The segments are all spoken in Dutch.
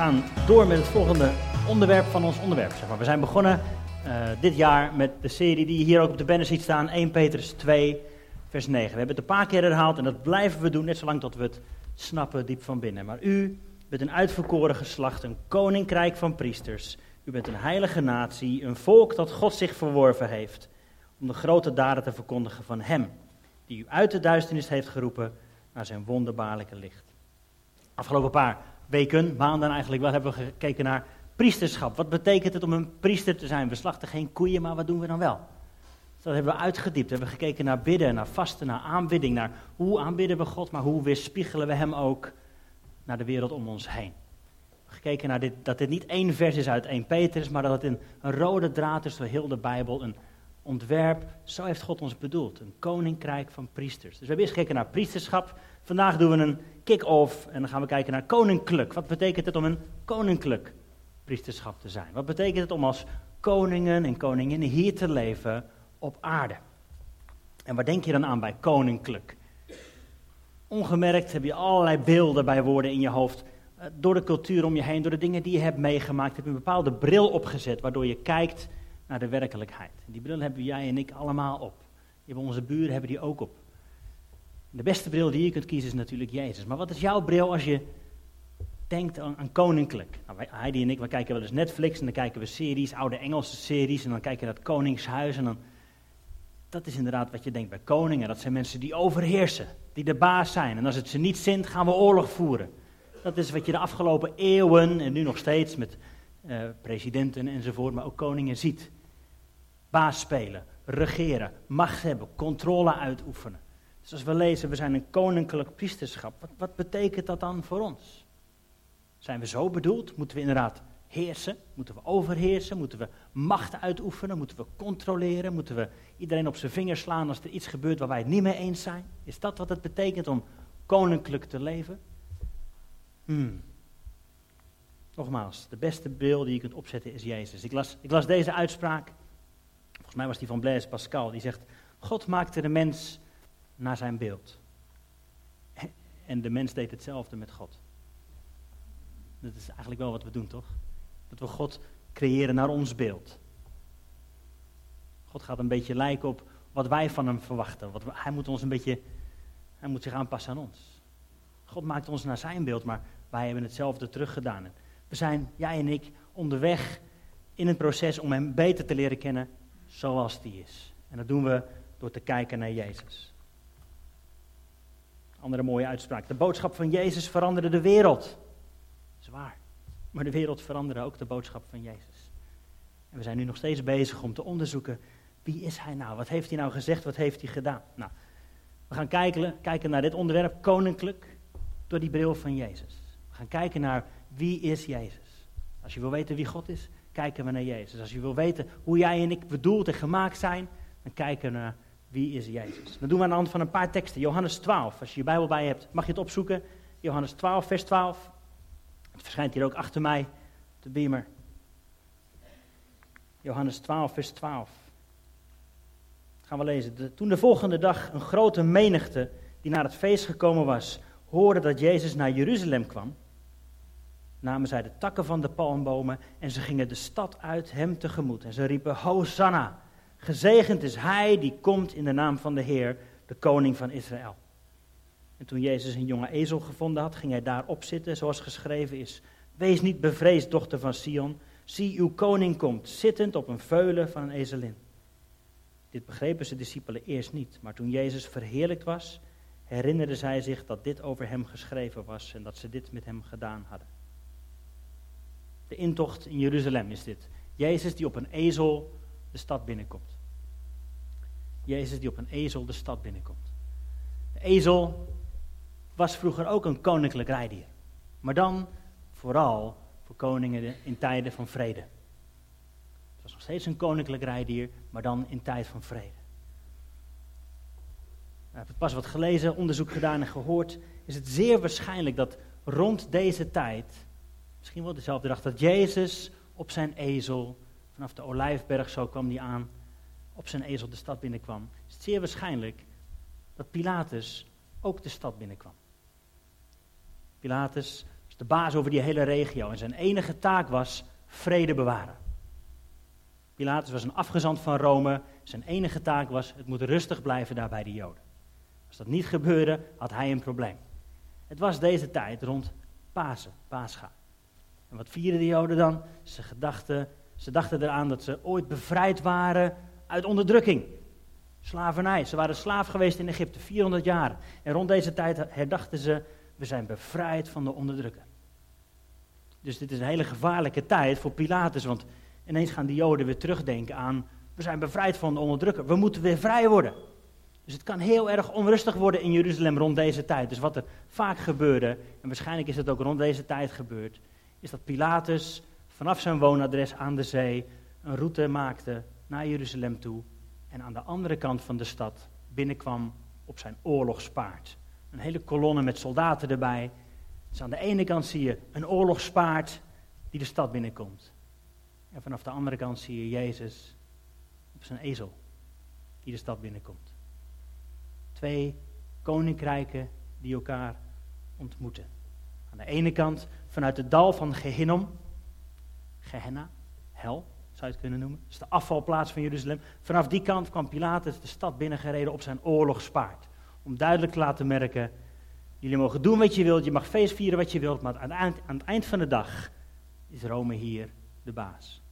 gaan door met het volgende onderwerp van ons onderwerp. Zeg maar. We zijn begonnen uh, dit jaar met de serie die je hier ook op de banner ziet staan, 1 Petrus 2, vers 9. We hebben het een paar keer herhaald en dat blijven we doen, net zolang tot we het snappen diep van binnen. Maar u bent een uitverkoren geslacht, een koninkrijk van priesters. U bent een heilige natie, een volk dat God zich verworven heeft, om de grote daden te verkondigen van Hem, die u uit de duisternis heeft geroepen naar zijn wonderbaarlijke licht. Afgelopen paar weken, maanden eigenlijk wel, hebben we gekeken naar priesterschap. Wat betekent het om een priester te zijn? We slachten geen koeien, maar wat doen we dan wel? dat hebben we uitgediept. We hebben gekeken naar bidden, naar vasten, naar aanbidding. Naar hoe aanbidden we God, maar hoe weerspiegelen we Hem ook naar de wereld om ons heen. We hebben gekeken naar dit, dat dit niet één vers is uit 1 Petrus, maar dat het een, een rode draad is door heel de Bijbel. Een ontwerp, zo heeft God ons bedoeld. Een koninkrijk van priesters. Dus we hebben eerst gekeken naar priesterschap. Vandaag doen we een kick-off en dan gaan we kijken naar koninklijk. Wat betekent het om een koninklijk priesterschap te zijn? Wat betekent het om als koningen en koninginnen hier te leven op aarde? En waar denk je dan aan bij koninklijk? Ongemerkt heb je allerlei beelden bij woorden in je hoofd. Eh, door de cultuur om je heen, door de dingen die je hebt meegemaakt, heb je een bepaalde bril opgezet waardoor je kijkt naar de werkelijkheid. Die bril hebben jij en ik allemaal op. Die onze buren hebben die ook op. De beste bril die je kunt kiezen is natuurlijk Jezus. Maar wat is jouw bril als je denkt aan, koninklijk? Nou, wij, Heidi en ik, we kijken wel eens Netflix en dan kijken we series, oude Engelse series. En dan kijken we het koningshuis en dan... Dat is inderdaad wat je denkt bij koningen. Dat zijn mensen die overheersen, die de baas zijn. En als het ze niet zint, gaan we oorlog voeren. Dat is wat je de afgelopen eeuwen en nu nog steeds met uh, presidenten enzovoort, maar ook koningen ziet. Baas spelen, regeren, macht hebben, controle uitoefenen. Dus als we lezen, we zijn een koninklijk priesterschap, wat, wat betekent dat dan voor ons? Zijn we zo bedoeld? Moeten we inderdaad heersen? Moeten we overheersen? Moeten we macht uitoefenen? Moeten we controleren? Moeten we iedereen op zijn vingers slaan als er iets gebeurt waar wij het niet mee eens zijn? Is dat wat het betekent om koninklijk te leven? Hmm. Nogmaals, de beste beeld die je kunt opzetten is Jezus. Ik las, ik las deze uitspraak, volgens mij was die van Blaise Pascal, die zegt, God maakte de mens naar zijn beeld. En de mens deed hetzelfde met God. Dat is eigenlijk wel wat we doen, toch? Dat we God creëren naar ons beeld. God gaat een beetje lijken op wat wij van hem verwachten. Wat hij moet ons een beetje, hij moet zich aanpassen aan ons. God maakt ons naar zijn beeld, maar wij hebben hetzelfde teruggedaan. We zijn, jij en ik, onderweg in het proces om hem beter te leren kennen zoals die is. En dat doen we door te kijken naar Jezus. Andere mooie uitspraak. De boodschap van Jezus veranderde de wereld. Zwaar. Maar de wereld veranderde ook de boodschap van Jezus. En we zijn nu nog steeds bezig om te onderzoeken, wie is hij nou? Wat heeft hij nou gezegd? Wat heeft hij gedaan? Nou, we gaan kijken, kijken naar dit onderwerp, koninklijk, door die bril van Jezus. We gaan kijken naar wie is Jezus. Als je wil weten wie God is, kijken we naar Jezus. Als je wil weten hoe jij en ik bedoeld en gemaakt zijn, dan kijken we naar wie is Jezus. Dat doen we aan de hand van een paar teksten. Johannes 12, als je je Bijbel bij hebt, mag je het opzoeken. Johannes 12, vers 12. Het verschijnt hier ook achter mij, de beamer. Johannes 12, vers 12. gaan we lezen. toen de volgende dag een grote menigte die naar het feest gekomen was, hoorde dat Jezus naar Jeruzalem kwam, namen zij de takken van de palmbomen en ze gingen de stad uit hem tegemoet. En ze riepen, Hosanna, gezegend is hij die komt in de naam van de Heer, de koning van Israël. En toen Jezus een jonge ezel gevonden had, ging hij daarop zitten, zoals geschreven is. Wees niet bevreesd, dochter van Sion. Zie, uw koning komt, zittend op een veulen van een ezelin. Dit begrepen zijn discipelen eerst niet, maar toen Jezus verheerlijkt was, herinnerden zij zich dat dit over hem geschreven was en dat ze dit met hem gedaan hadden. De intocht in Jeruzalem is dit. Jezus die op een ezel de stad binnenkomt. Jezus die op een ezel de stad binnenkomt. De ezel was vroeger ook een koninklijk rijdier. Maar dan vooral voor koningen in tijden van vrede. Het was nog steeds een koninklijk rijdier, maar dan in tijd van vrede. Ik heb pas wat gelezen, onderzoek gedaan en gehoord. Is het zeer waarschijnlijk dat rond deze tijd, misschien wel dezelfde dag, dat Jezus op zijn ezel, vanaf de Olijfberg, zo kwam hij aan, op zijn ezel de stad binnenkwam. Is het zeer waarschijnlijk dat Pilatus ook de stad binnenkwam. Pilatus de baas over die hele regio. En zijn enige taak was vrede bewaren. Pilatus was een afgezant van Rome. Zijn enige taak was, het moet rustig blijven daar bij de Joden. Als dat niet gebeurde, had hij een probleem. Het was deze tijd rond Pasen, Pascha. En wat vierden de Joden dan? Ze, gedachten, ze dachten eraan dat ze ooit bevrijd waren uit onderdrukking. Slavernij. Ze waren slaaf geweest in Egypte, 400 jaar. En rond deze tijd herdachten ze, we zijn bevrijd van de onderdrukker. Dus dit is een hele gevaarlijke tijd voor Pilatus, want ineens gaan de Joden weer terugdenken aan, we zijn bevrijd van de onderdrukker, we moeten weer vrij worden. Dus het kan heel erg onrustig worden in Jeruzalem rond deze tijd. Dus wat er vaak gebeurde, en waarschijnlijk is het ook rond deze tijd gebeurd, is dat Pilatus vanaf zijn woonadres aan de zee een route maakte naar Jeruzalem toe en aan de andere kant van de stad binnenkwam op zijn oorlogspaard. Een hele kolonne met soldaten erbij. Dus aan de ene kant zie je een oorlogspaard die de stad binnenkomt. En vanaf de andere kant zie je Jezus op zijn ezel die de stad binnenkomt. Twee koninkrijken die elkaar ontmoeten. Aan de ene kant vanuit het dal van Gehinnom, Gehenna, hel, zou het kunnen noemen. Dat is de afvalplaats van Jeruzalem. Vanaf die kant kwam Pilatus de stad binnengereden op zijn oorlogspaard. Om duidelijk te laten merken, jullie mogen doen wat je wilt, je mag feest vieren wat je wilt, maar aan het eind, aan het eind van de dag is Rome hier de baas.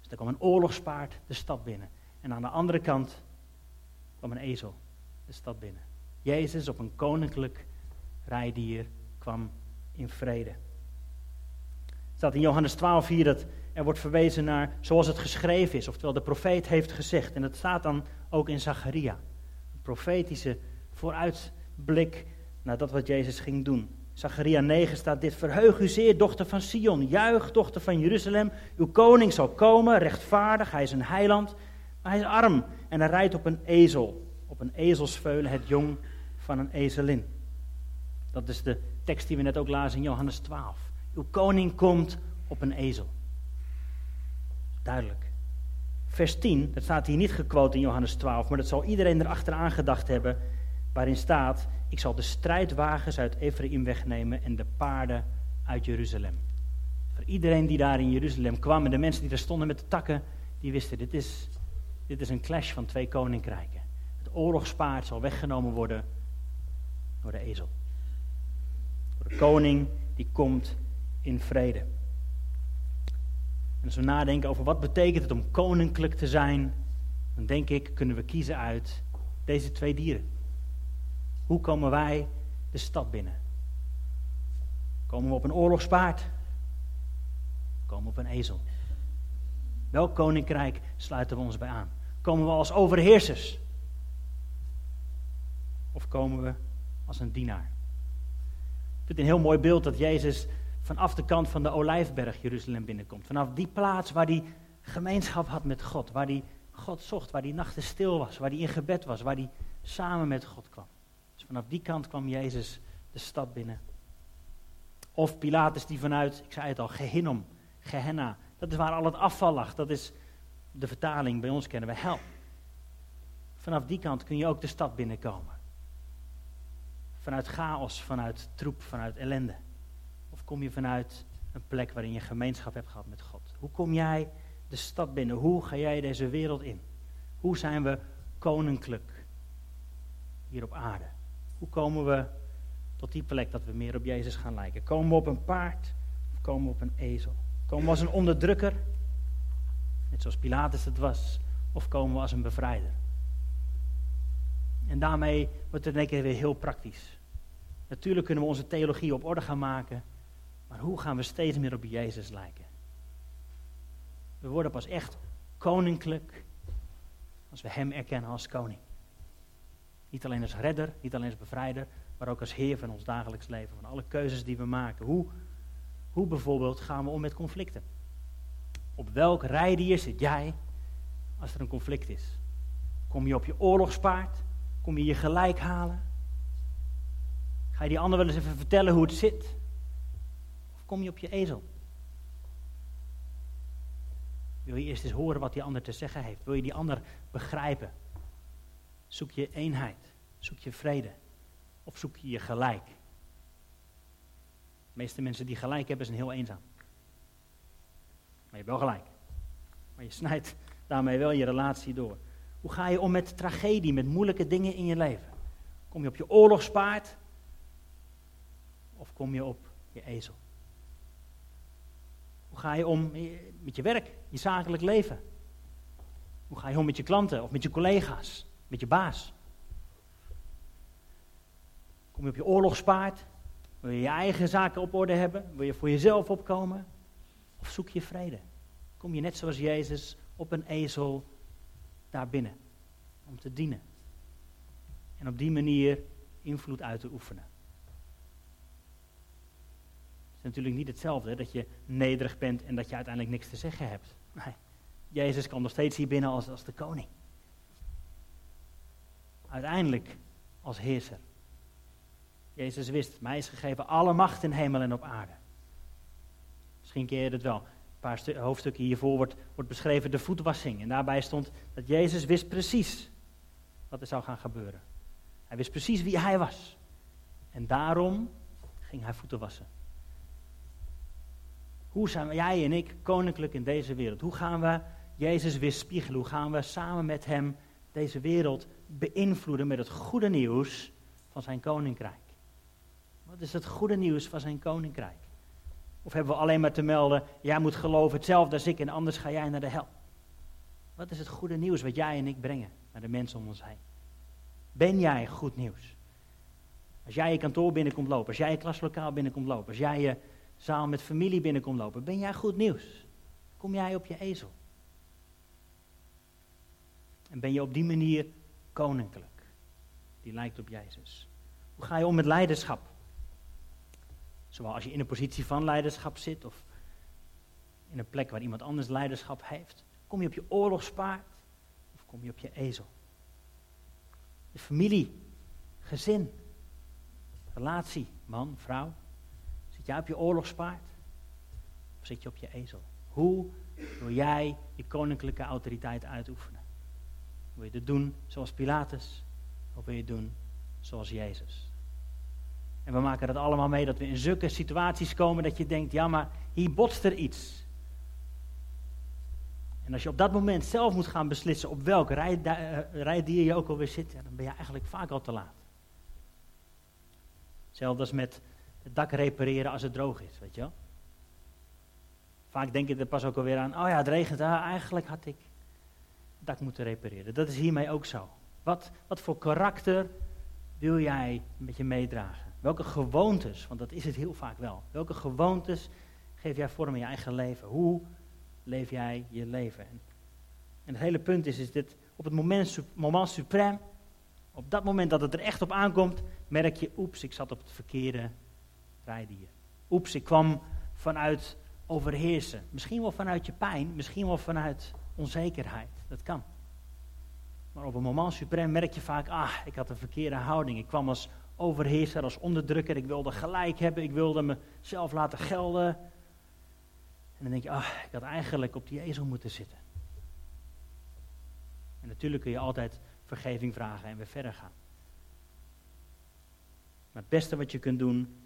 Dus er kwam een oorlogspaard de stad binnen. En aan de andere kant kwam een ezel de stad binnen. Jezus op een koninklijk rijdier kwam in vrede. Het staat in Johannes 12 hier dat er wordt verwezen naar zoals het geschreven is, oftewel de profeet heeft gezegd. En dat staat dan ook in Zacharia. Een profetische vooruitblik naar dat wat Jezus ging doen. Zacharia 9 staat dit: Verheug u zeer, dochter van Sion. Juich, dochter van Jeruzalem. Uw koning zal komen, rechtvaardig. Hij is een heiland. Maar hij is arm en hij rijdt op een ezel. Op een ezelsveulen, het jong van een ezelin. Dat is de tekst die we net ook lazen in Johannes 12. Uw koning komt op een ezel. Duidelijk. Vers 10, dat staat hier niet gequote in Johannes 12, maar dat zal iedereen erachteraan gedacht hebben, waarin staat, ik zal de strijdwagens uit Ephraim wegnemen en de paarden uit Jeruzalem. Voor iedereen die daar in Jeruzalem kwam en de mensen die daar stonden met de takken, die wisten, dit is, dit is een clash van twee koninkrijken. Het oorlogspaard zal weggenomen worden door de ezel. Door de koning die komt in vrede. En als we nadenken over wat betekent het om koninklijk te zijn, dan denk ik, kunnen we kiezen uit deze twee dieren. Hoe komen wij de stad binnen? Komen we op een oorlogspaard? Komen we op een ezel? Welk koninkrijk sluiten we ons bij aan? Komen we als overheersers? Of komen we als een dienaar? Ik vind het een heel mooi beeld dat Jezus vanaf de kant van de Olijfberg Jeruzalem binnenkomt. Vanaf die plaats waar hij gemeenschap had met God, waar hij God zocht, waar hij nachten stil was, waar hij in gebed was, waar hij samen met God kwam. Dus vanaf die kant kwam Jezus de stad binnen. Of Pilatus die vanuit, ik zei het al, Gehinnom, Gehenna, dat is waar al het afval lag. Dat is de vertaling, bij ons kennen we hel. Vanaf die kant kun je ook de stad binnenkomen. Vanuit chaos, vanuit troep, vanuit ellende kom je vanuit een plek waarin je gemeenschap hebt gehad met God? Hoe kom jij de stad binnen? Hoe ga jij deze wereld in? Hoe zijn we koninklijk hier op aarde? Hoe komen we tot die plek dat we meer op Jezus gaan lijken? Komen we op een paard of komen we op een ezel? Komen we als een onderdrukker, net zoals Pilatus het was, of komen we als een bevrijder? En daarmee wordt het in één keer weer heel praktisch. Natuurlijk kunnen we onze theologie op orde gaan maken. Maar hoe gaan we steeds meer op Jezus lijken? We worden pas echt koninklijk als we Hem erkennen als koning. Niet alleen als redder, niet alleen als bevrijder, maar ook als Heer van ons dagelijks leven, van alle keuzes die we maken. Hoe, hoe bijvoorbeeld gaan we om met conflicten? Op welk rijdier zit jij als er een conflict is? Kom je op je oorlogspaard? Kom je je gelijk halen? Ga je die ander wel eens even vertellen hoe het zit? Kom je op je ezel? Wil je eerst eens horen wat die ander te zeggen heeft? Wil je die ander begrijpen? Zoek je eenheid? Zoek je vrede? Of zoek je je gelijk? De meeste mensen die gelijk hebben, zijn heel eenzaam. Maar je hebt wel gelijk. Maar je snijdt daarmee wel je relatie door. Hoe ga je om met tragedie, met moeilijke dingen in je leven? Kom je op je oorlogspaard? Of kom je op je ezel? Hoe ga je om met je werk, je zakelijk leven? Hoe ga je om met je klanten of met je collega's, met je baas? Kom je op je oorlogspaard? Wil je je eigen zaken op orde hebben? Wil je voor jezelf opkomen? Of zoek je vrede? Kom je net zoals Jezus op een ezel daar binnen om te dienen? En op die manier invloed uit te oefenen. Natuurlijk niet hetzelfde dat je nederig bent en dat je uiteindelijk niks te zeggen hebt. Nee, Jezus kan nog steeds hier binnen als, als de koning. Uiteindelijk als heerser. Jezus wist, mij is gegeven alle macht in hemel en op aarde. Misschien ken je het wel. Een paar hoofdstukken hiervoor wordt, wordt beschreven de voetwassing. En daarbij stond dat Jezus wist precies wat er zou gaan gebeuren. Hij wist precies wie hij was. En daarom ging hij voeten wassen. Hoe zijn jij en ik koninklijk in deze wereld? Hoe gaan we Jezus weerspiegelen? Hoe gaan we samen met hem deze wereld beïnvloeden met het goede nieuws van zijn koninkrijk? Wat is het goede nieuws van zijn koninkrijk? Of hebben we alleen maar te melden, jij moet geloven hetzelfde als ik en anders ga jij naar de hel? Wat is het goede nieuws wat jij en ik brengen naar de mensen om ons heen? Ben jij goed nieuws? Als jij je kantoor binnenkomt lopen, als jij je klaslokaal binnenkomt lopen, als jij je zaal met familie binnenkomt lopen, ben jij goed nieuws? Kom jij op je ezel? En ben je op die manier koninklijk? Die lijkt op Jezus. Hoe ga je om met leiderschap? Zowel als je in een positie van leiderschap zit of in een plek waar iemand anders leiderschap heeft. Kom je op je oorlogspaard of kom je op je ezel? De familie, gezin, relatie, man, vrouw. Jij op je oorlogspaard of zit je op je ezel? Hoe wil jij je koninklijke autoriteit uitoefenen? Wil je het doen zoals Pilatus of wil je het doen zoals Jezus? En we maken dat allemaal mee dat we in zulke situaties komen dat je denkt, ja maar hier botst er iets. En als je op dat moment zelf moet gaan beslissen op welk uh, rijdier je ook alweer zit, dan ben je eigenlijk vaak al te laat. Hetzelfde als met het dak repareren als het droog is, weet je wel. Vaak denk je er pas ook alweer aan, oh ja, het regent, ah, eigenlijk had ik het dak moeten repareren. Dat is hiermee ook zo. Wat, wat voor karakter wil jij met je meedragen? Welke gewoontes, want dat is het heel vaak wel. Welke gewoontes geef jij vorm in je eigen leven? Hoe leef jij je leven? En het hele punt is, is dit, op het moment, moment suprem, op dat moment dat het er echt op aankomt, merk je, oeps, ik zat op het verkeerde rijdier. Oeps, ik kwam vanuit overheersen. Misschien wel vanuit je pijn, misschien wel vanuit onzekerheid. Dat kan. Maar op een moment suprem merk je vaak, ah, ik had een verkeerde houding. Ik kwam als overheerser, als onderdrukker. Ik wilde gelijk hebben, ik wilde mezelf laten gelden. En dan denk je, ah, ik had eigenlijk op die ezel moeten zitten. En natuurlijk kun je altijd vergeving vragen en weer verder gaan. Maar het beste wat je kunt doen,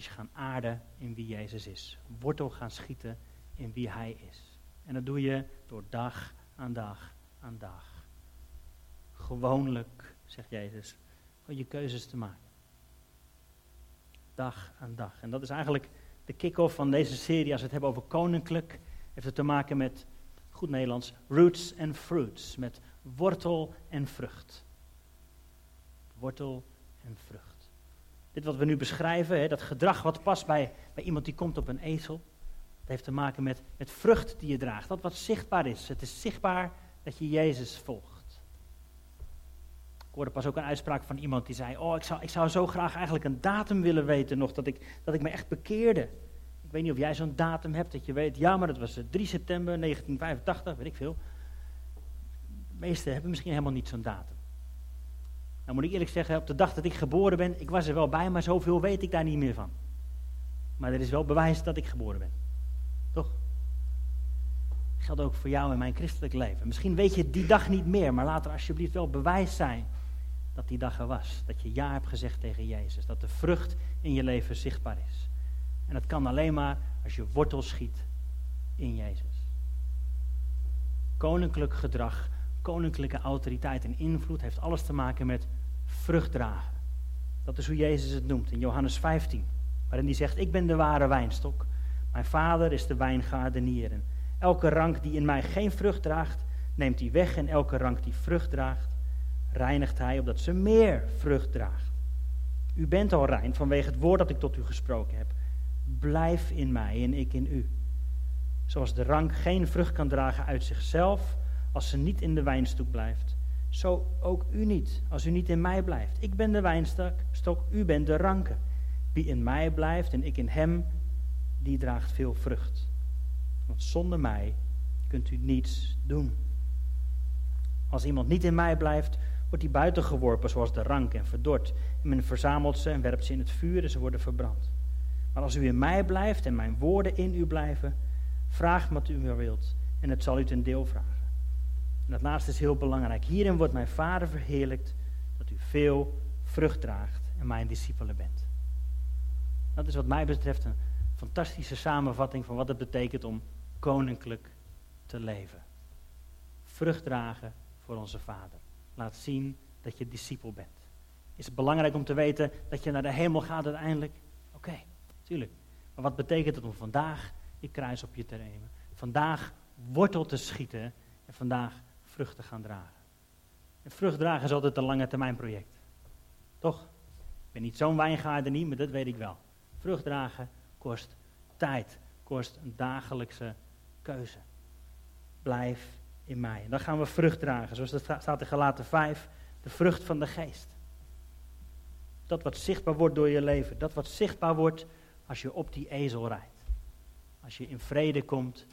is gaan aarden in wie Jezus is. Wortel gaan schieten in wie Hij is. En dat doe je door dag aan dag aan dag gewoonlijk, zegt Jezus, van je keuzes te maken. Dag aan dag. En dat is eigenlijk de kick-off van deze serie. Als we het hebben over koninklijk, heeft het te maken met, goed Nederlands, roots and fruits. Met wortel en vrucht. Wortel en vrucht. Dit wat we nu beschrijven, hè, dat gedrag wat past bij, bij iemand die komt op een ezel. Dat heeft te maken met, met vrucht die je draagt. Dat wat zichtbaar is. Het is zichtbaar dat je Jezus volgt. Ik hoorde pas ook een uitspraak van iemand die zei: Oh, ik zou, ik zou zo graag eigenlijk een datum willen weten nog dat ik, dat ik me echt bekeerde. Ik weet niet of jij zo'n datum hebt dat je weet, ja, maar dat was 3 eh, september 1985, weet ik veel. De meesten hebben misschien helemaal niet zo'n datum. Nou moet ik eerlijk zeggen, op de dag dat ik geboren ben, ik was er wel bij, maar zoveel weet ik daar niet meer van. Maar er is wel bewijs dat ik geboren ben. Toch? Dat geldt ook voor jou in mijn christelijk leven. Misschien weet je die dag niet meer, maar laat er alsjeblieft wel bewijs zijn dat die dag er was. Dat je ja hebt gezegd tegen Jezus. Dat de vrucht in je leven zichtbaar is. En dat kan alleen maar als je wortel schiet in Jezus. Koninklijk gedrag, koninklijke autoriteit en invloed heeft alles te maken met vrucht dragen. Dat is hoe Jezus het noemt in Johannes 15, waarin hij zegt: Ik ben de ware wijnstok. Mijn vader is de wijngaardenier. En elke rank die in mij geen vrucht draagt, neemt hij weg. En elke rank die vrucht draagt, reinigt hij, opdat ze meer vrucht draagt. U bent al rein vanwege het woord dat ik tot u gesproken heb. Blijf in mij en ik in u. Zoals de rank geen vrucht kan dragen uit zichzelf, als ze niet in de wijnstok blijft. Zo ook u niet, als u niet in mij blijft. Ik ben de wijnstok, stok, u bent de ranken. Wie in mij blijft en ik in hem, die draagt veel vrucht. Want zonder mij kunt u niets doen. Als iemand niet in mij blijft, wordt hij buiten geworpen zoals de rank en verdord. En men verzamelt ze en werpt ze in het vuur en ze worden verbrand. Maar als u in mij blijft en mijn woorden in u blijven, vraag wat u wilt en het zal u ten deel vragen. En dat laatste is heel belangrijk. Hierin wordt mijn Vader verheerlijkt dat u veel vrucht draagt en mijn discipelen bent. Dat is wat mij betreft een fantastische samenvatting van wat het betekent om koninklijk te leven. Vrucht dragen voor onze Vader. Laat zien dat je discipel bent. Is het belangrijk om te weten dat je naar de hemel gaat uiteindelijk? Oké, tuurlijk. Maar wat betekent het om vandaag je kruis op je te nemen? Vandaag wortel te schieten en vandaag vrucht te gaan dragen. En vrucht dragen is altijd een lange termijn project. Toch? Ik ben niet zo'n wijngaarder niet, maar dat weet ik wel. Vrucht dragen kost tijd, kost een dagelijkse keuze. Blijf in mij. En dan gaan we vrucht dragen, zoals dat staat in Galaten 5, de vrucht van de geest. Dat wat zichtbaar wordt door je leven, dat wat zichtbaar wordt als je op die ezel rijdt. Als je in vrede komt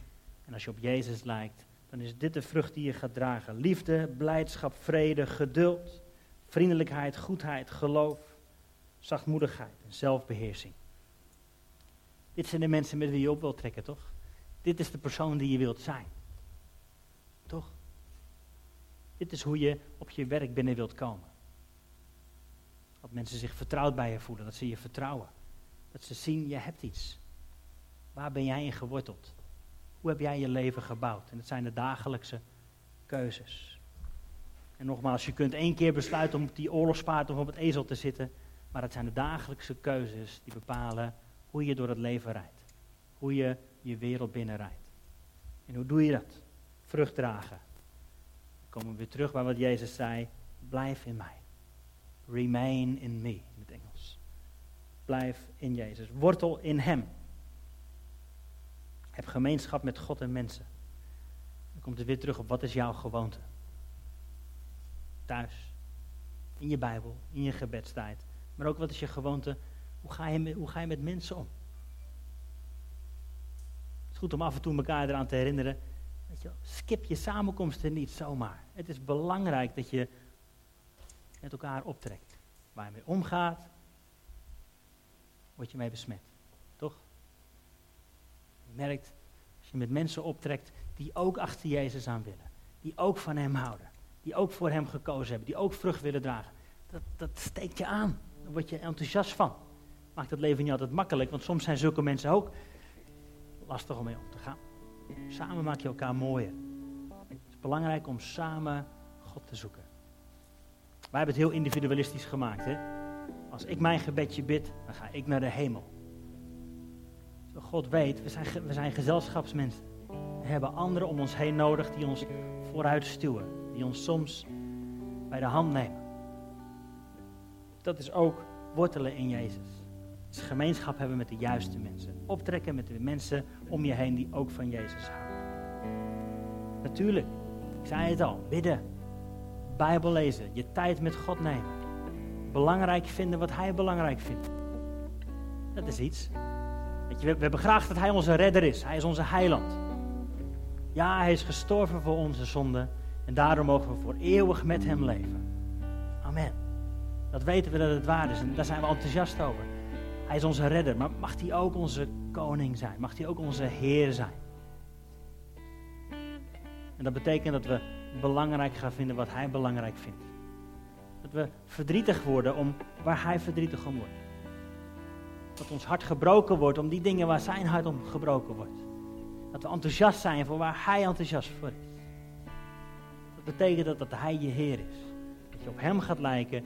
en als je op Jezus lijkt, dan is dit de vrucht die je gaat dragen. Liefde, blijdschap, vrede, geduld, vriendelijkheid, goedheid, geloof, zachtmoedigheid en zelfbeheersing. Dit zijn de mensen met wie je op wilt trekken, toch? Dit is de persoon die je wilt zijn. Toch? Dit is hoe je op je werk binnen wilt komen. Dat mensen zich vertrouwd bij je voelen, dat ze je vertrouwen. Dat ze zien, je hebt iets. Waar ben jij in geworteld? Hoe heb jij je leven gebouwd? En het zijn de dagelijkse keuzes. En nogmaals, je kunt één keer besluiten om op die oorlogspaard of op het ezel te zitten. Maar het zijn de dagelijkse keuzes die bepalen hoe je door het leven rijdt. Hoe je je wereld binnenrijdt. En hoe doe je dat? Vrucht dragen. Dan komen we weer terug bij wat Jezus zei. Blijf in mij. Remain in me, in het Engels. Blijf in Jezus. Wortel in Hem. Heb gemeenschap met God en mensen. Dan komt het weer terug op wat is jouw gewoonte. Thuis. In je Bijbel. In je gebedstijd. Maar ook wat is je gewoonte hoe ga je, hoe ga je met mensen om? Het is goed om af en toe elkaar eraan te herinneren. Weet je, skip je samenkomsten niet zomaar. Het is belangrijk dat je met elkaar optrekt. Waar je mee omgaat, word je mee besmet. Merkt, als je met mensen optrekt die ook achter Jezus aan willen. Die ook van hem houden. Die ook voor hem gekozen hebben. Die ook vrucht willen dragen. Dat, dat steekt je aan. Daar word je enthousiast van maakt het leven niet altijd makkelijk, want soms zijn zulke mensen ook lastig om mee om te gaan. Samen maak je elkaar mooier. Het is belangrijk om samen God te zoeken. Wij hebben het heel individualistisch gemaakt. Hè? Als ik mijn gebedje bid, dan ga ik naar de hemel. God weet, we zijn, we zijn gezelschapsmensen. We hebben anderen om ons heen nodig die ons vooruit stuwen. Die ons soms bij de hand nemen. Dat is ook wortelen in Jezus is gemeenschap hebben met de juiste mensen. Optrekken met de mensen om je heen die ook van Jezus houden. Natuurlijk, ik zei het al, bidden, Bijbel lezen, je tijd met God nemen. Belangrijk vinden wat Hij belangrijk vindt. Dat is iets. We, hebben graag dat Hij onze redder is. Hij is onze heiland. Ja, Hij is gestorven voor onze zonden. En daarom mogen we voor eeuwig met Hem leven. Amen. Dat weten we dat het waar is en daar zijn we enthousiast over. Hij is onze redder, maar mag hij ook onze koning zijn? Mag hij ook onze Heer zijn? En dat betekent dat we belangrijk gaan vinden wat hij belangrijk vindt. Dat we verdrietig worden om waar Hij verdrietig om wordt. Dat ons hart gebroken wordt om die dingen waar Zijn hart om gebroken wordt. Dat we enthousiast zijn voor waar Hij enthousiast voor is. Dat betekent dat, dat Hij je Heer is. Dat je op Hem gaat lijken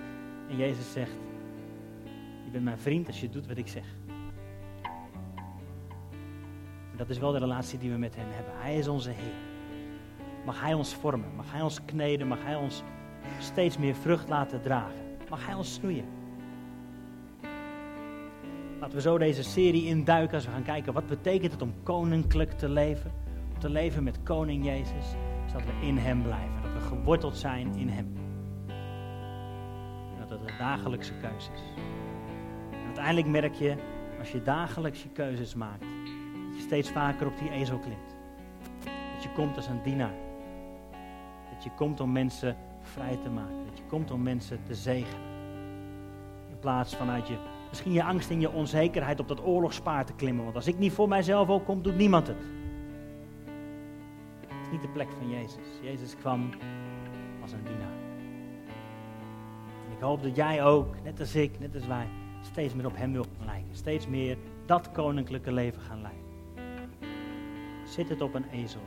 en Jezus zegt, je bent mijn vriend als je doet wat ik zeg. Dat is wel de relatie die we met Hem hebben. Hij is onze Heer. Mag Hij ons vormen, mag Hij ons kneden, mag Hij ons steeds meer vrucht laten dragen. Mag Hij ons snoeien. Laten we zo deze serie induiken als we gaan kijken wat betekent het om koninklijk te leven. Om te leven met koning Jezus. Is dat we in Hem blijven. Dat we geworteld zijn in Hem. En dat het een dagelijkse keuze is. En uiteindelijk merk je, als je dagelijks je keuzes maakt, dat je steeds vaker op die ezel klimt. Dat je komt als een dienaar. Dat je komt om mensen vrij te maken. Dat je komt om mensen te zegenen. In plaats vanuit je, misschien je angst en je onzekerheid op dat oorlogspaard te klimmen. Want als ik niet voor mijzelf ook kom, doet niemand het. Het is niet de plek van Jezus. Jezus kwam als een dienaar. En ik hoop dat jij ook, net als ik, net als wij, steeds meer op hem wil lijken. Steeds meer dat koninklijke leven gaan leiden. Zit het op een ezel.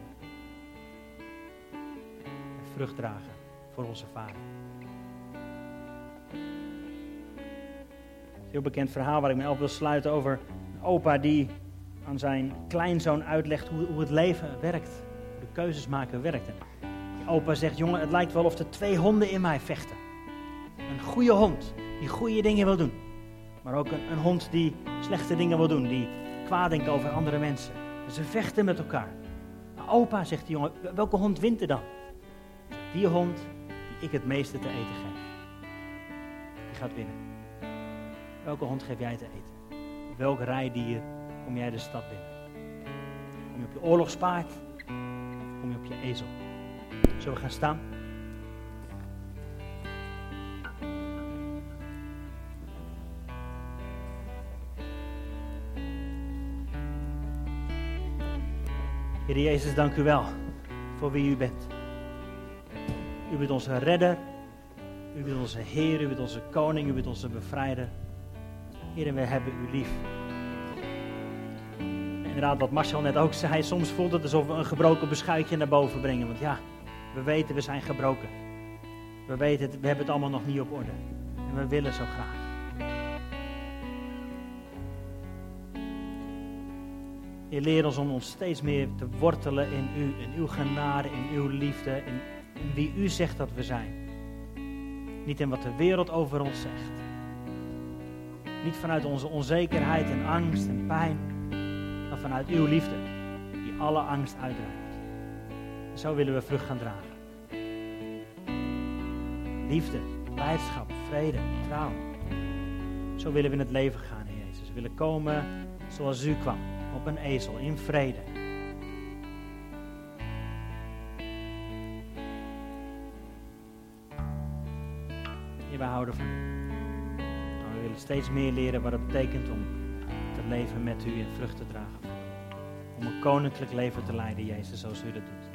En vrucht dragen voor onze vader. Heel bekend verhaal waar ik me op wil sluiten over een opa die aan zijn kleinzoon uitlegt hoe, hoe het leven werkt. Hoe de keuzes maken werkt. Die opa zegt, jongen, het lijkt wel of er twee honden in mij vechten. Een goede hond die goede dingen wil doen. Maar ook een, een hond die slechte dingen wil doen. Die kwaad denkt over andere mensen. En ze vechten met elkaar. Opa, zegt die jongen, welke hond wint er dan? Die hond die ik het meeste te eten geef. Die gaat winnen. Welke hond geef jij te eten? Welk rijdier kom jij de stad binnen? Kom je op je oorlogspaard? Of kom je op je ezel? Zullen we gaan staan? Heer Jezus, dank u wel voor wie u bent. U bent onze redder, u bent onze Heer, u bent onze koning, u bent onze bevrijder. Heer, en we hebben u lief. Inderdaad, wat Marcel net ook zei, soms voelt het alsof we een gebroken beschuitje naar boven brengen. Want ja, we weten, we zijn gebroken. We weten, we hebben het allemaal nog niet op orde. En we willen zo graag. Je leert ons om ons steeds meer te wortelen in u, in uw genade, in uw liefde, in wie u zegt dat we zijn. Niet in wat de wereld over ons zegt. Niet vanuit onze onzekerheid en angst en pijn, maar vanuit uw liefde, die alle angst uitdrijft. Zo willen we vrucht gaan dragen. Liefde, blijdschap, vrede, trouw. Zo willen we in het leven gaan, Heer Jezus. We willen komen zoals u kwam op een ezel in vrede. Heer, wij houden van u. Steeds meer leren wat het betekent om te leven met u en vrucht te dragen. Om een koninklijk leven te leiden, Jezus, zoals u dat doet.